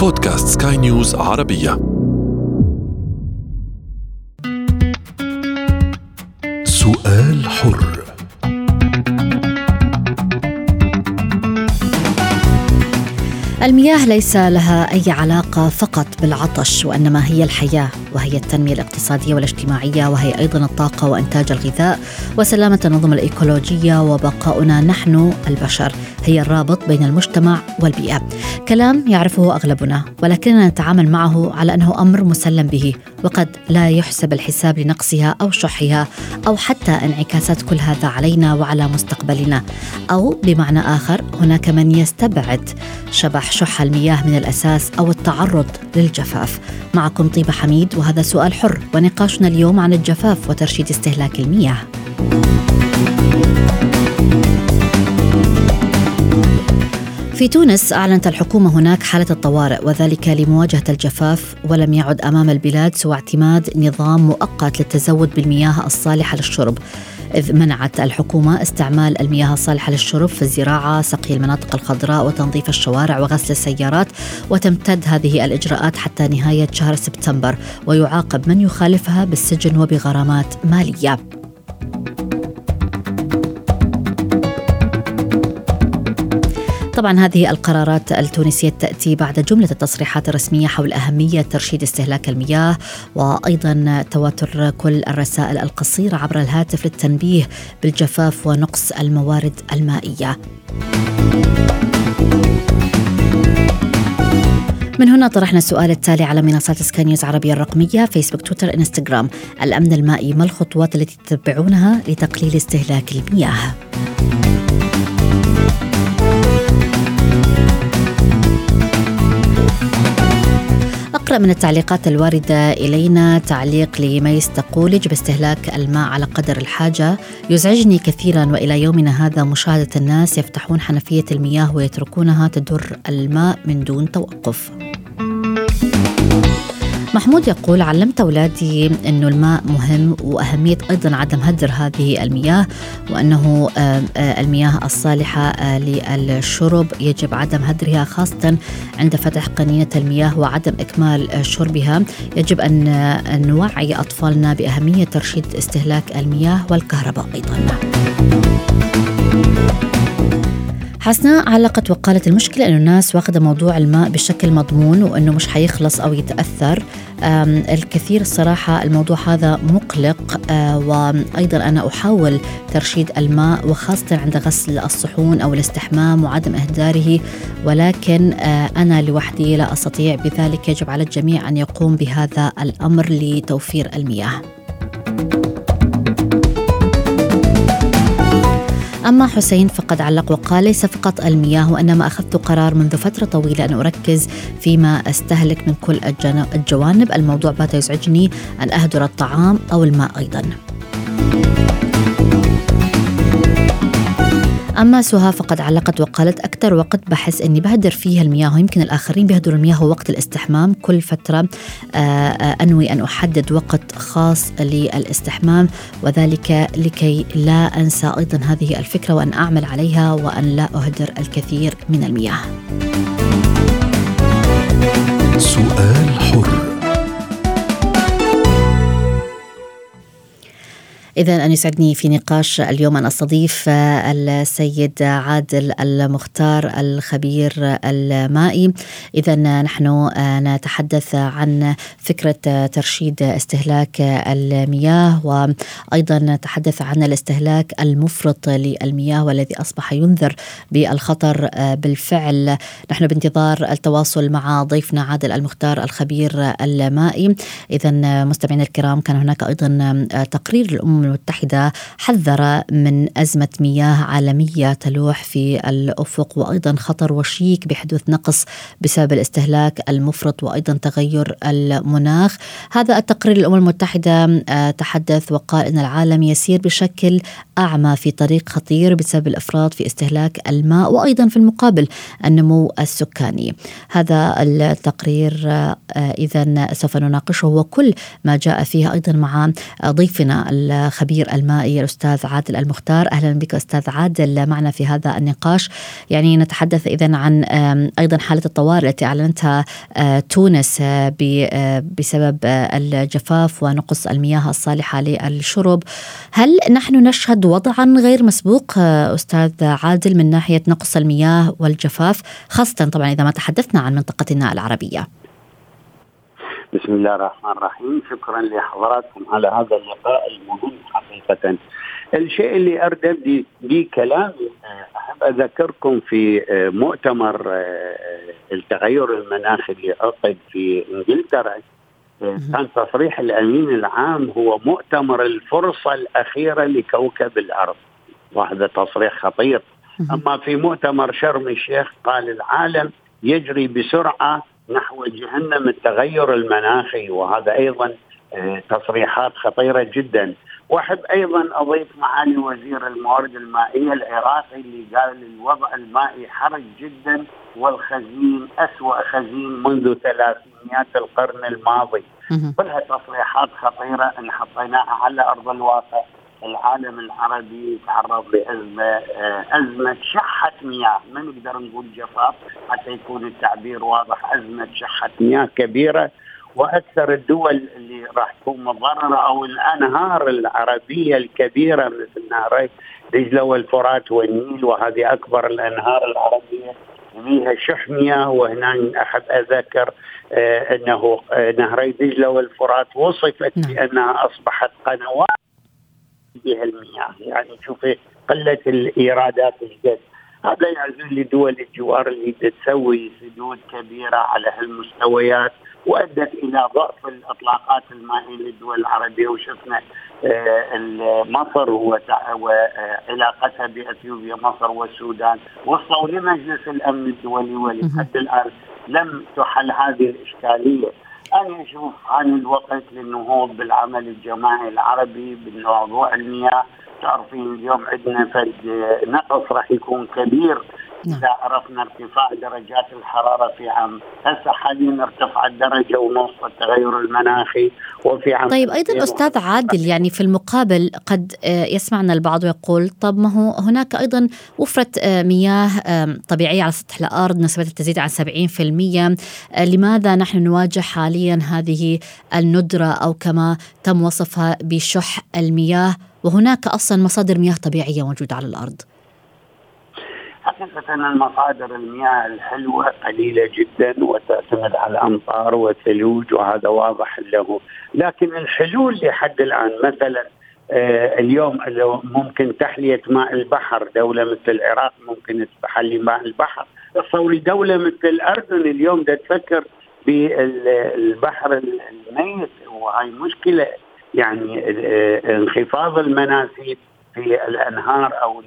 بودكاست سكاي نيوز عربية. سؤال حر. المياه ليس لها أي علاقة فقط بالعطش وإنما هي الحياة. وهي التنمية الاقتصادية والاجتماعية وهي أيضا الطاقة وإنتاج الغذاء وسلامة النظم الإيكولوجية وبقاؤنا نحن البشر هي الرابط بين المجتمع والبيئة. كلام يعرفه أغلبنا ولكننا نتعامل معه على أنه أمر مسلم به وقد لا يحسب الحساب لنقصها أو شحها أو حتى انعكاسات كل هذا علينا وعلى مستقبلنا أو بمعنى آخر هناك من يستبعد شبح شح المياه من الأساس أو التعرض للجفاف. معكم طيبة حميد وهذا سؤال حر ونقاشنا اليوم عن الجفاف وترشيد استهلاك المياه. في تونس أعلنت الحكومة هناك حالة الطوارئ وذلك لمواجهة الجفاف ولم يعد أمام البلاد سوى اعتماد نظام مؤقت للتزود بالمياه الصالحة للشرب إذ منعت الحكومة استعمال المياه الصالحة للشرب في الزراعة سقي المناطق الخضراء وتنظيف الشوارع وغسل السيارات وتمتد هذه الإجراءات حتى نهاية شهر سبتمبر ويعاقب من يخالفها بالسجن وبغرامات مالية. طبعا هذه القرارات التونسية تأتي بعد جملة التصريحات الرسمية حول أهمية ترشيد استهلاك المياه وأيضا تواتر كل الرسائل القصيرة عبر الهاتف للتنبيه بالجفاف ونقص الموارد المائية. من هنا طرحنا السؤال التالي على منصات سكاي نيوز عربية الرقمية فيسبوك تويتر إنستغرام الأمن المائي ما الخطوات التي تتبعونها لتقليل استهلاك المياه؟ أقرأ من التعليقات الواردة إلينا تعليق لميس تقول يجب استهلاك الماء على قدر الحاجة. يزعجني كثيرا وإلى يومنا هذا مشاهدة الناس يفتحون حنفية المياه ويتركونها تدر الماء من دون توقف. محمود يقول علمت أولادي أنه الماء مهم وأهمية أيضا عدم هدر هذه المياه وأنه المياه الصالحة للشرب. يجب عدم هدرها خاصة عند فتح قنينة المياه وعدم إكمال شربها. يجب أن نوعي أطفالنا بأهمية ترشيد استهلاك المياه والكهرباء أيضا. حسناء علقت وقالت المشكلة أنه الناس واخذة موضوع الماء بشكل مضمون وأنه مش حيخلص أو يتأثر. الكثير الصراحة الموضوع هذا مقلق وأيضا أنا أحاول ترشيد الماء وخاصة عند غسل الصحون أو الاستحمام وعدم إهداره ولكن أنا لوحدي لا أستطيع بذلك يجب على الجميع أن يقوم بهذا الأمر لتوفير المياه. أما حسين فقد علق وقال ليس فقط المياه وإنما أخذت قرار منذ فترة طويلة أن أركز فيما أستهلك من كل الجوانب. الموضوع بات يزعجني. أن أهدر الطعام أو الماء أيضاً. أما سهى فقد علقت وقالت أكثر وقت بحس أني بهدر فيها المياه ويمكن الآخرين بيهدروا المياه وقت الاستحمام. كل فترة أنوي أن أحدد وقت خاص للاستحمام وذلك لكي لا أنسى أيضا هذه الفكرة وأن أعمل عليها وأن لا أهدر الكثير من المياه. سؤال حر. إذا أن يسعدني في نقاش اليوم أن أستضيف السيد عادل المختار الخبير المائي. إذا نحن نتحدث عن فكرة ترشيد استهلاك المياه وأيضا نتحدث عن الاستهلاك المفرط للمياه والذي أصبح ينذر بالخطر بالفعل. نحن بانتظار التواصل مع ضيفنا عادل المختار الخبير المائي. إذا مستمعينا الكرام كان هناك أيضا تقرير الأمم المتحدة حذر من أزمة مياه عالمية تلوح في الأفق وأيضا خطر وشيك بحدوث نقص بسبب الاستهلاك المفرط وأيضا تغير المناخ. هذا التقرير الأمم المتحدة آه، تحدث وقال أن العالم يسير بشكل أعمى في طريق خطير بسبب الإفراط في استهلاك الماء وأيضا في المقابل النمو السكاني. هذا التقرير آه، إذا سوف نناقشه وكل ما جاء فيه أيضا مع ضيفنا الخبير المائي الأستاذ عادل المختار. أهلا بك أستاذ عادل معنا في هذا النقاش. يعني نتحدث إذا عن أيضا حالة الطوارئ التي أعلنتها آه، تونس آه، بسبب الجفاف ونقص المياه الصالحة للشرب. هل نحن نشهد وضعا غير مسبوق أستاذ عادل من ناحية نقص المياه والجفاف خاصة طبعا إذا ما تحدثنا عن منطقتنا العربية؟ بسم الله الرحمن الرحيم. شكرا لحضراتكم على هذا اللقاء المهم حقيقة. الشيء اللي أردد به كلامي أحب أذكركم في مؤتمر التغير المناخي اللي عقد في إنجلترا. كان تصريح الأمين العام هو مؤتمر الفرصة الأخيرة لكوكب الأرض. وهذا تصريح خطير. أما في مؤتمر شرم الشيخ قال العالم يجري بسرعة نحو جهنم التغير المناخي وهذا أيضا آه، تصريحات خطيرة جدا. وأحب أيضا أضيف معالي وزير الموارد المائية العراقي اللي قال الوضع المائي حرج جدا والخزين أسوأ خزين منذ ثلاثينيات القرن الماضي. كلها تصريحات خطيرة إن حطيناها على أرض الواقع. العالم العربي تعرض لأزمة آه، أزمة شحه مياه. ما نقدر نقول جفاف حتى يكون التعبير واضح. أزمة شحه مياه كبيرة وأكثر الدول اللي راح تكون مضررة أو الأنهار العربية الكبيرة مثل نهري دجله والفرات والنيل وهذه أكبر الأنهار العربية. فيها شح مياه وهنا احب أذكر آه أنه آه نهري دجله والفرات وصفت نعم. بأنها أصبحت قنوات. بها المياه. يعني شوفي قلة الإيرادات الجد. هذا يعزل لدول الجوار اللي تسوي سدود كبيرة على هالمستويات وأدت إلى ضعف الإطلاقات المائيه للدول العربية. وشفنا آه، مصر وعلاقتها بإثيوبيا مصر والسودان. وصلوا لمجلس الأمن الدولي ولحد الآن لم تحل هذه الإشكالية. أنا أشوف عن الوقت للنهوض بالعمل الجماعي العربي بموضوع المياه تعرفين اليوم عندنا فد نقص راح يكون كبير. نعم. إذا عرفنا ارتفاع درجات الحرارة في عام هسه حاليا ارتفعت درجه ونص التغير المناخي وفي عام طيب أيضا أستاذ عادل يعني في المقابل قد آه، يسمعنا البعض ويقول طب ما هو هناك أيضا وفرة آه، مياه طبيعية على سطح الأرض نسبتها تزيد عن 70% آه، لماذا نحن نواجه حاليا هذه الندرة أو كما تم وصفها بشح المياه؟ وهناك أصلا مصادر مياه طبيعية موجودة على الأرض. حقيقة المصادر المياه الحلوة قليلة جدا وتعتمد على الأمطار والثلوج وهذا واضح له. لكن الحلول لحد الآن مثلا آه اليوم لو ممكن تحلية ماء البحر دولة مثل العراق ممكن تحلي ماء البحر. تصوري دولة مثل الأردن اليوم دا تفكر بالبحر الميت وهي مشكلة يعني آه انخفاض المناسيب في الأنهار أو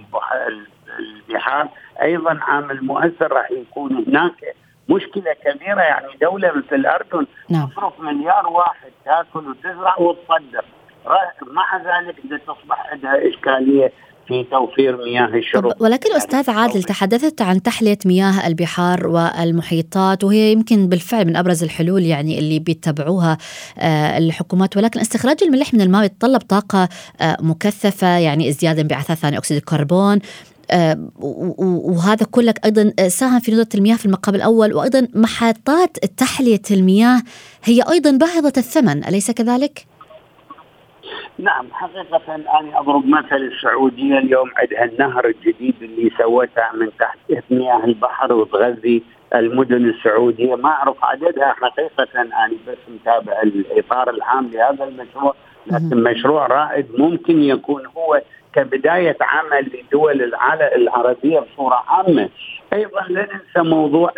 البحار أيضا عامل مؤثر راح يكون هناك مشكلة كبيرة يعني دولة مثل الأردن نعم. تصرف مليار واحد تاكل وتزرع وتصدر مع ذلك تصبح عندها إشكالية في توفير مياه الشرب. ولكن يعني أستاذ عادل تحدثت عن تحلية مياه البحار والمحيطات وهي يمكن بالفعل من أبرز الحلول يعني اللي بيتبعوها آه، الحكومات. ولكن استخراج الملح من الماء يتطلب طاقة آه، مكثفة يعني ازديادا بعثات ثاني أكسيد الكربون. آه، وهذا كله أيضا ساهم في ندره المياه في المقام الأول. وأيضا محطات تحلية المياه هي أيضا باهظة الثمن أليس كذلك؟ نعم حقيقة أنا أضرب مثل السعودية اليوم عندها النهر الجديد اللي سوتها من تحت مياه البحر وتغذي المدن السعودية. ما أعرف عددها حقيقة أنا بس متابع الإطار العام لهذا المشروع. لكن مشروع رائد ممكن يكون هو كبداية عمل لدول العالم العربية بصورة عامة. أيضا لا ننسى موضوع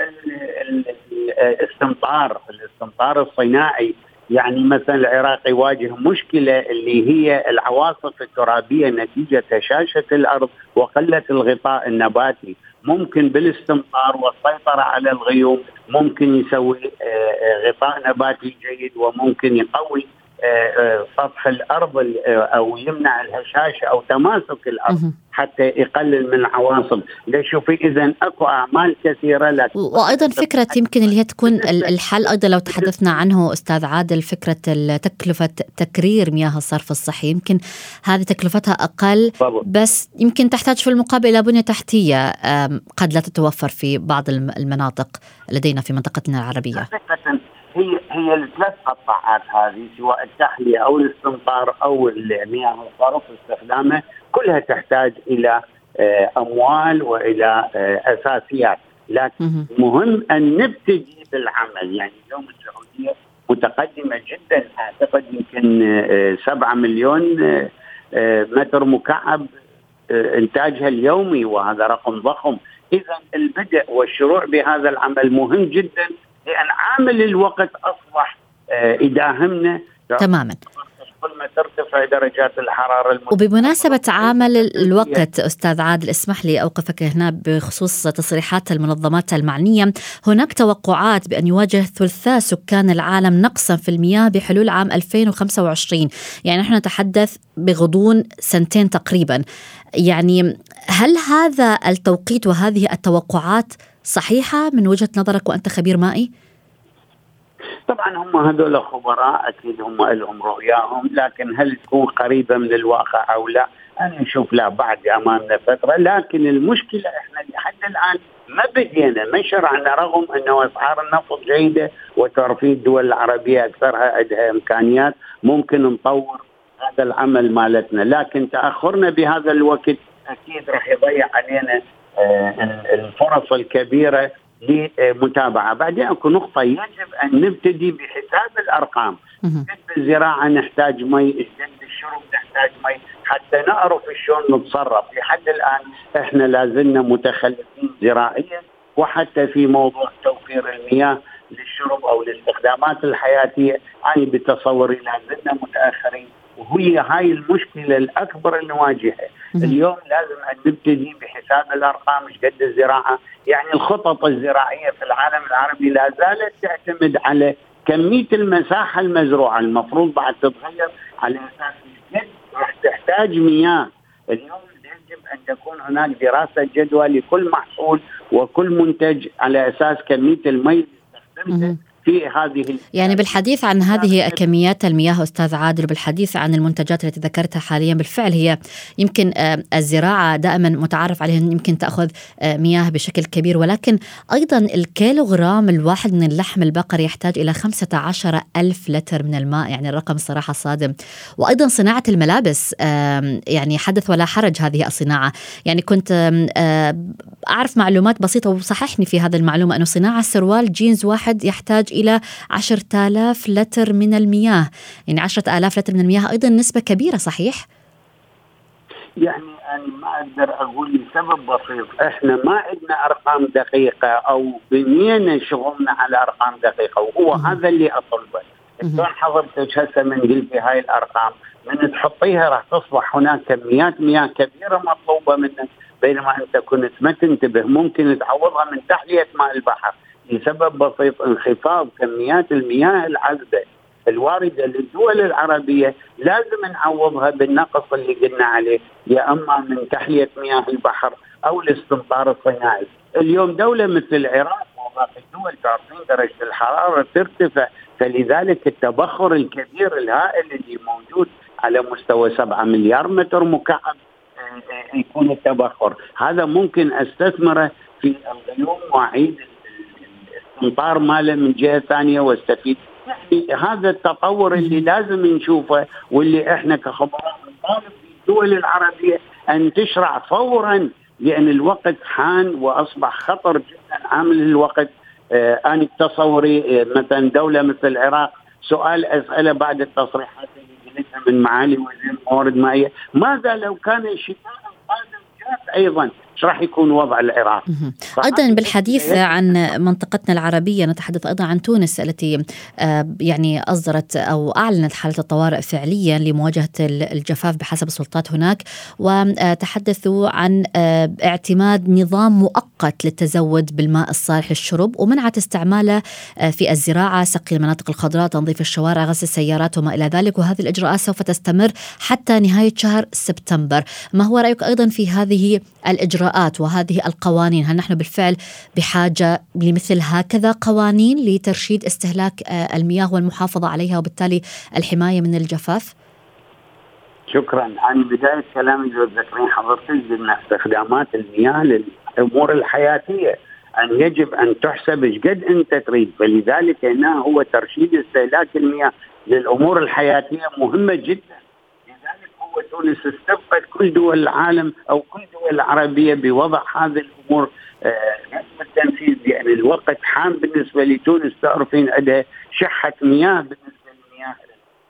الاستمطار الاستمطار الصناعي. يعني مثلا العراق يواجه مشكلة اللي هي العواصف الترابية نتيجة هشاشة الأرض وقلة الغطاء النباتي. ممكن بالاستمطار والسيطرة على الغيوم ممكن يسوي آه، آه، غطاء نباتي جيد وممكن يقوي سطح الأرض أو يمنع الهشاشه أو تماسك الأرض حتى يقلل من العواصف شوفي إذا أكو أعمال كثيرة لكن وأيضا فكرة يمكن اللي هي تكون الحل أيضا لو تحدثنا عنه أستاذ عادل فكرة تكلفة تكرير مياه الصرف الصحي. يمكن هذه تكلفتها أقل بس يمكن تحتاج في المقابل إلى بنية تحتية قد لا تتوفر في بعض المناطق لدينا في منطقتنا العربية. هي هي الثلاث قطاعات هذه سواء التحلية أو الاستمطار أو المياه الصرف استخدامه كلها تحتاج إلى آه، أموال وإلى آه، أساسيات. لكن مهم. أن نبتدي بالعمل. يعني اليوم السعودية متقدمة جدا. أعتقد يمكن 7 آه، مليون متر مكعب إنتاجها اليومي وهذا رقم ضخم. اذا البدء والشروع بهذا العمل مهم جدا. لأن عامل الوقت أصبح يداهمنا تماما. كل ما ترتفع درجات الحرارة وبمناسبة عامل الوقت أستاذ عادل اسمح لي أوقفك هنا بخصوص تصريحات المنظمات المعنية. هناك توقعات بأن يواجه ثلثاء سكان العالم نقصا في المياه بحلول عام 2025 يعني نحن نتحدث بغضون سنتين تقريبا. يعني هل هذا التوقيت وهذه التوقعات صحيحة من وجهة نظرك وأنت خبير مائي؟ طبعا هم هذول خبراء أكيد هم لهم رؤياهم لكن هل تكون قريبة من الواقع أو لا؟ أنا أشوف لا بعد أمامنا فترة لكن المشكلة إحنا لحد الآن ما بدينا ما شرعنا رغم أنه أسعار النفط جيدة وترفيه الدول العربية أكثرها عندها إمكانيات ممكن نطور هذا العمل مالتنا لكن تأخرنا بهذا الوقت أكيد راح يضيع علينا الفرص الكبيرة لمتابعة، بعدين أكو نقطة يجب أن نبتدي بحساب الأرقام، قد الزراعة نحتاج مي، قد الشرب نحتاج مي، حتى نعرف شلون نتصرف، لحد الآن إحنا لازلنا متخلفين زراعيا وحتى في موضوع توفير المياه للشرب أو الاستخدامات الحياتية، أنا بتصوري لازلنا متأخرين. وهي هاي المشكلة الأكبر اللي نواجهها. اليوم لازم نبتدي بحساب الأرقام إيش قد الزراعة. يعني الخطط الزراعية في العالم العربي لا زالت تعتمد على كمية المساحة المزروعة. المفروض بعد تتغير على أساس راح تحتاج مياه. اليوم يجب أن تكون هناك دراسة جدوى لكل محصول وكل منتج على أساس كمية المي اللي استخدمته في هذه يعني بالحديث عن هذه كميات المياه أستاذ عادل وبالحديث عن المنتجات التي ذكرتها حاليا بالفعل هي يمكن آه، الزراعة دائما متعارف عليها يمكن تأخذ آه، مياه بشكل كبير ولكن أيضا الكيلوغرام الواحد من اللحم البقري يحتاج إلى 15 ألف لتر من الماء يعني الرقم الصراحه صادم. وأيضا صناعة الملابس يعني حدث ولا حرج هذه الصناعة. يعني كنت أعرف معلومات بسيطة وصححني في هذا المعلومة أنه صناعة سروال جينز واحد يحتاج إلى عشرة آلاف لتر من المياه. يعني عشرة آلاف لتر من المياه أيضا نسبة كبيرة صحيح؟ يعني أنا ما أقدر أقول لسبب بسيط. إحنا ما عندنا أرقام دقيقة أو بنينا شغلنا على أرقام دقيقة وهو م- هذا اللي أطلبه. شلون حضرتك هسه من قلتي هاي الأرقام من تحطيها راح تصبح هناك كميات مياه كبيرة مطلوبة منك بينما أنت كنت ما تنتبه ممكن تعوضها من تحلية ماء البحر. لسبب بسيط انخفاض كميات المياه العذبة الواردة للدول العربية لازم نعوضها بالنقص اللي قلنا عليه يا أما من تحلية مياه البحر أو الاستمطار الصناعي. اليوم دولة مثل العراق وباقي الدول تعرفين درجة الحرارة ترتفع فلذلك التبخر الكبير الهائل اللي موجود على مستوى 7 مليار متر مكعب آه، آه، يكون التبخر هذا ممكن أستثمره في الغيوم وأعيد الاستمطار ماله من جهة ثانية واستفيد. يعني هذا التطور اللي لازم نشوفه واللي إحنا كخبراء نطالب الدول العربية أن تشرع فورا لأن الوقت حان وأصبح خطر جدا. عامل الوقت آه أنا بتصوري آه مثلا دولة مثل العراق. سؤال أسأله بعد التصريحات اللي من معالي وزير الموارد المائيه ماذا لو كان الشتاء القادم جاف أيضا؟ إيش راح يكون وضع العراق. أيضا بالحديث عن منطقتنا العربية نتحدث أيضا عن تونس التي آه، يعني أصدرت أو أعلنت حالة الطوارئ فعليا لمواجهة الجفاف بحسب السلطات هناك. وتحدثوا عن آه، اعتماد نظام مؤقت للتزود بالماء الصالح للشرب ومنعت استعماله آه، في الزراعة سقي المناطق الخضراء تنظيف الشوارع غسل السيارات وما إلى ذلك. وهذه الإجراءات سوف تستمر حتى نهاية شهر سبتمبر. ما هو رأيك أيضا في هذه الإجراءات وهذه القوانين. هل نحن بالفعل بحاجة لمثل هكذا قوانين لترشيد استهلاك آه، المياه والمحافظة عليها وبالتالي الحماية من الجفاف؟ شكرا. عن بداية كلامي اللي تذكرين حضرتك ان استخدامات المياه للأمور الحياتية. أن يجب أن تحسب إيش قد أنت تريد. فلذلك هنا هو ترشيد استهلاك المياه للأمور الحياتية مهمة جدا. وتونس استبقت كل دول العالم أو كل دول العربية بوضع هذه الأمور آه التنفيذ. يعني الوقت حان بالنسبة لتونس تعرفين عندها شحة مياه بالنسبة للمياه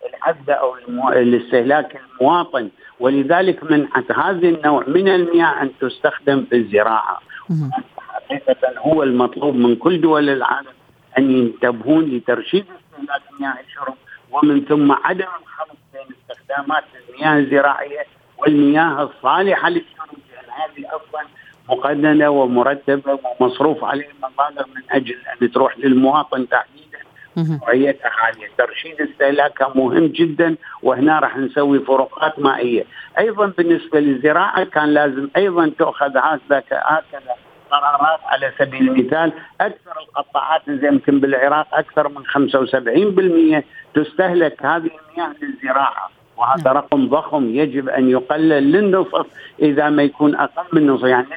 العذبة أو الاستهلاك المواطن. ولذلك منعت هذا النوع من المياه أن تستخدم في الزراعة. حقيقة هو المطلوب من كل دول العالم أن ينتبهون لترشيد استهلاك مياه الشرب ومن ثم عدم الخلط استخدامات المياه الزراعية والمياه الصالحة للشرب لأن هذه أصلا مقننة ومرتبة ومصروف عليها مبالغ من أجل أن تروح للمواطن تحديدا. نوعيتها عالية، ترشيد استهلاكها مهم جدا وهنا راح نسوي فروقات مائية، أيضا بالنسبة للزراعة كان لازم أيضا تؤخذ هكذا هكذا قرارات على سبيل المثال. أكثر القطاعات يمكن بالعراق أكثر من 75% تستهلك هذه المياه للزراعة. وهذا نعم. رقم ضخم يجب أن يقلل للنصف إذا ما يكون أقل من النصف يعني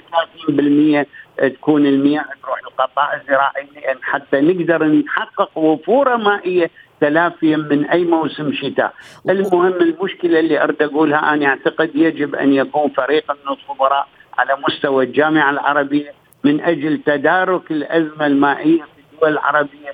30% تكون المياه تروح للقطاع الزراعي حتى نقدر نحقق وفوره مائية تلافيا من أي موسم شتاء. المهم المشكلة اللي أريد أقولها أنا أعتقد يجب أن يكون فريق من الخبراء على مستوى الجامعة العربية من أجل تدارك الأزمة المائية في الدول العربية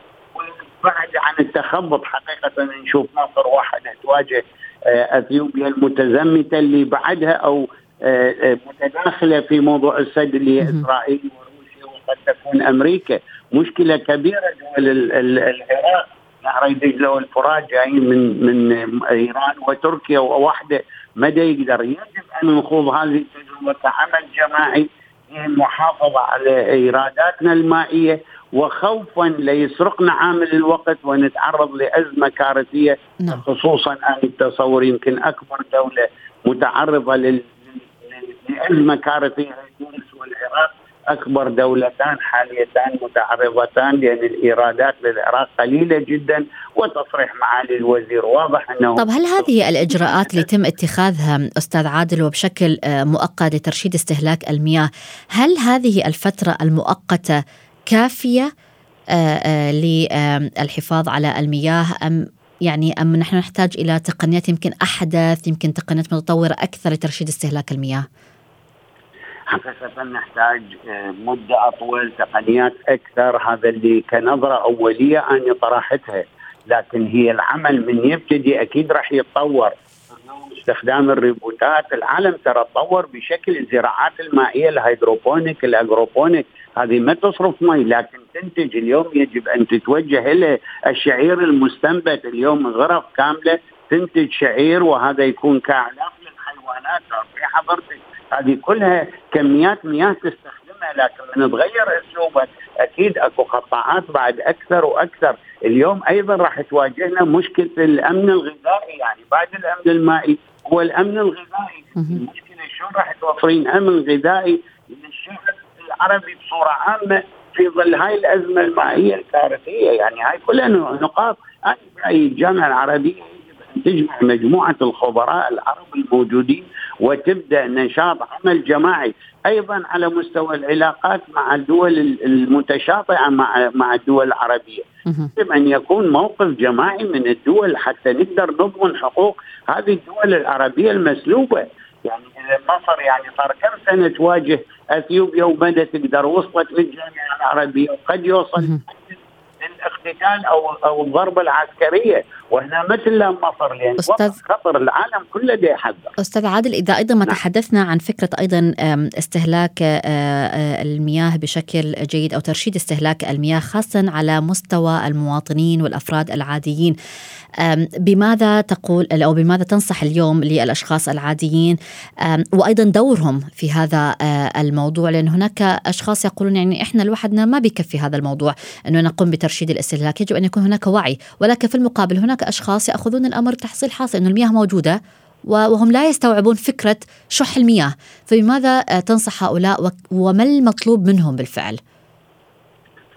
بعد عن التخبط حقيقة نشوف مصر واحدة تواجه أثيوبيا المتزمتة اللي بعدها أو آه، آه، متداخلة في موضوع السد اللي هي اسرائيل وروسيا وقد تكون أمريكا. مشكلة كبيرة دول العراق نهر دجله والفرات جايين من من إيران وتركيا وواحدة مدى يقدر يجب أن نخوض هذه التجربة كعمل جماعي للمحافظه على إيراداتنا المائية. وخوفا ليسرقنا عامل الوقت ونتعرض لأزمة كارثية نعم. خصوصا ان التصور يمكن أكبر دولة متعرضة لأزمة كارثية تونس والعراق أكبر دولتان حاليتان متعرضتان لأن الإيرادات للعراق قليلة جدا وتصريح معالي الوزير واضح أنه طب هل هذه الإجراءات اللي يتم اتخاذها أستاذ عادل وبشكل آه، مؤقت لترشيد استهلاك المياه، هل هذه الفترة المؤقتة كافية آه، آه، للحفاظ على المياه أم يعني أم نحن نحتاج إلى تقنيات يمكن أحدث يمكن تقنيات متطورة أكثر لترشيد استهلاك المياه؟ حقيقة نحتاج آه، مدة أطول تقنيات أكثر. هذا اللي كنظرة أولية أنا طرحتها. لكن هي العمل من يبتدي أكيد راح يتطور. استخدام الروبوتات العالم ترى تطور بشكل الزراعات المائية ال hydroponic ال aeroponic. هذه ما تصرف مي لكن تنتج اليوم يجب أن تتوجه إلى الشعير المستنبت. اليوم غرف كاملة تنتج شعير وهذا يكون كأعلاف للحيوانات في حضرتك هذه كلها كميات مياه تستخدمها لكن من تغير اسلوبك أكيد أكو قطاعات بعد أكثر وأكثر. اليوم أيضا راح تواجهنا مشكلة الأمن الغذائي يعني بعد الأمن المائي هو الأمن الغذائي. المشكلة شلون راح توفرين أمن غذائي للشعب؟ العربي بصورة عامة في ظل هاي الأزمة المائية الكارثيه يعني هاي كلها نقاط. أنا برايي الجامعة العربية تجمع مجموعة الخبراء العرب الموجودين وتبدأ نشاط عمل جماعي أيضا على مستوى العلاقات مع الدول المتشاطئة مع مع الدول العربية. يجب أن يكون موقف جماعي من الدول حتى نقدر نضمن حقوق هذه الدول العربية المسلوبة. يعني مصر يعني صار كم سنة تواجه إثيوبيا وبدأ تقدر وصلت للجامعه العربية وقد يوصل للإقتتال أو أو الضربة العسكرية. وهنا مثل مصر لأن أستاذ خطر العالم كله دي يحذر. أستاذ عادل إذا أيضا ما نعم. تحدثنا عن فكرة أيضا استهلاك المياه بشكل جيد أو ترشيد استهلاك المياه خاصه على مستوى المواطنين والأفراد العاديين. بماذا تقول أو بماذا تنصح اليوم للأشخاص العاديين؟ وأيضا دورهم في هذا الموضوع لأن هناك أشخاص يقولون يعني إحنا لوحدنا ما بيكفي هذا الموضوع إنه نقوم بترشيد الاستهلاك. يجب أن يكون هناك وعي ولكن في المقابل هناك اشخاص يأخذون الأمر تحصيل حاصل إنه المياه موجودة وهم لا يستوعبون فكرة شح المياه. فبماذا تنصح هؤلاء وما المطلوب منهم بالفعل؟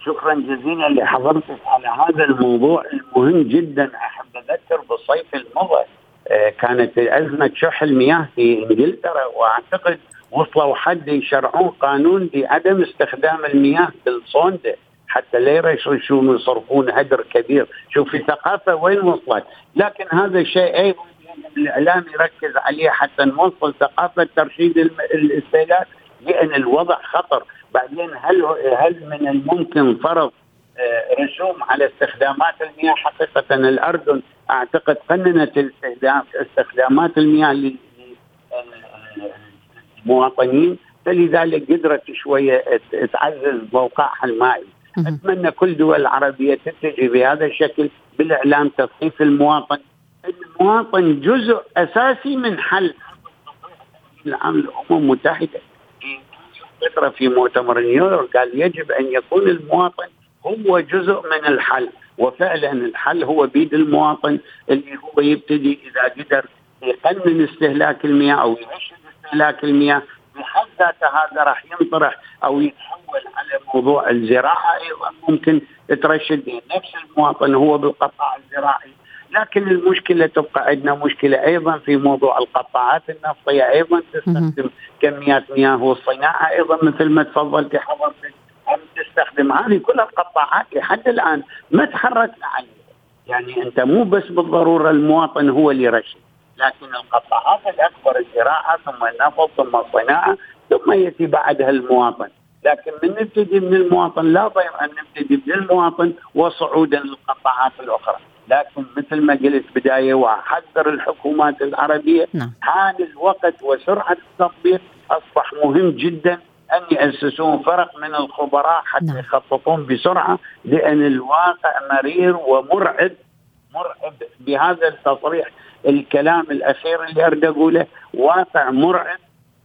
شكرا جزيلا لحضرتك على هذا الموضوع المهم جدا. أحب أذكر بالصيف المضى آه، كانت أزمة شح المياه في إنجلترا وأعتقد وصلوا حد يشرعون قانون بعدم استخدام المياه بالصونده حتى لا يرششون ويصرفون هدر كبير. شوف في ثقافة وين وصلت. لكن هذا الشيء أيضا الإعلام يركز عليه حتى نوصل ثقافة ترشيد الاستهلاك لأن الوضع خطر. بعدين هل هل من الممكن فرض آه، رسوم على استخدامات المياه؟ حقيقة الأردن أعتقد قننت استخدام استخدامات المياه للمواطنين فلذلك قدرت شوية تعزز موقعها المائي. أتمنى كل دول العربيه تتجه بهذا الشكل بالإعلام تثقيف المواطن. المواطن جزء أساسي من حل العام الأمم المتحده فتره في مؤتمر نيويورك قال يجب أن يكون المواطن هو جزء من الحل وفعلا الحل هو بيد المواطن اللي هو يبتدي إذا قدر يقنن استهلاك المياه أو يرشد استهلاك المياه بحد ذاته هذا راح ينطرح أو يتحول على موضوع الزراعة أيضا ممكن ترشد نفس المواطن هو بالقطاع الزراعي. لكن المشكلة تبقى عندنا مشكلة أيضا في موضوع القطاعات النفطية. أيضا تستخدم كميات مياه والصناعة. أيضا مثل ما تفضلتي حضرتك هم تستخدم هذه كل القطاعات لحد الآن ما تحركنا عليها يعني أنت مو بس بالضرورة المواطن هو اللي يرشد لكن القطاعات الأكبر الزراعة ثم النفط ثم الصناعة ثم يأتي بعدها المواطن. لكن من نبتدي من المواطن لا ضير أن نبتدي من المواطن وصعودا للقطاعات الأخرى لكن مثل ما قلت بداية واحذر الحكومات العربية نعم. حان الوقت وسرعة التطبيق أصبح مهم جدا أن يأسسون فرق من الخبراء حتى نعم. يخططون بسرعة لأن الواقع مرير ومرعب مرعب بهذا التصريح الكلام الأخير اللي أريد أقوله واقع مرعب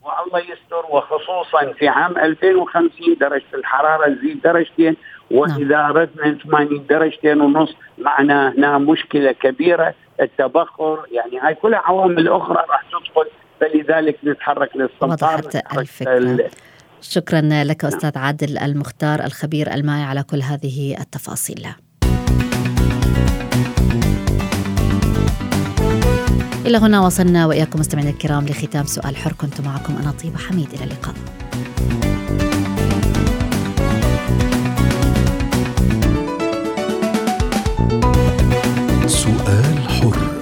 والله يستر وخصوصا في عام 2050 درجة الحرارة تزيد درجتين وإذا نعم. اردنا 80 درجتين ونص معنا هنا مشكلة كبيرة التبخر يعني هاي كلها عوامل أخرى راح تدخل فلذلك نتحرك للسلطات الفكرة شكرا لك أستاذ عادل المختار الخبير المائي على كل هذه التفاصيل إلى هنا وصلنا وإياكم مستمعينا الكرام لختام سؤال حر كنت معكم أنا طيبة حميد. إلى اللقاء. سؤال حر.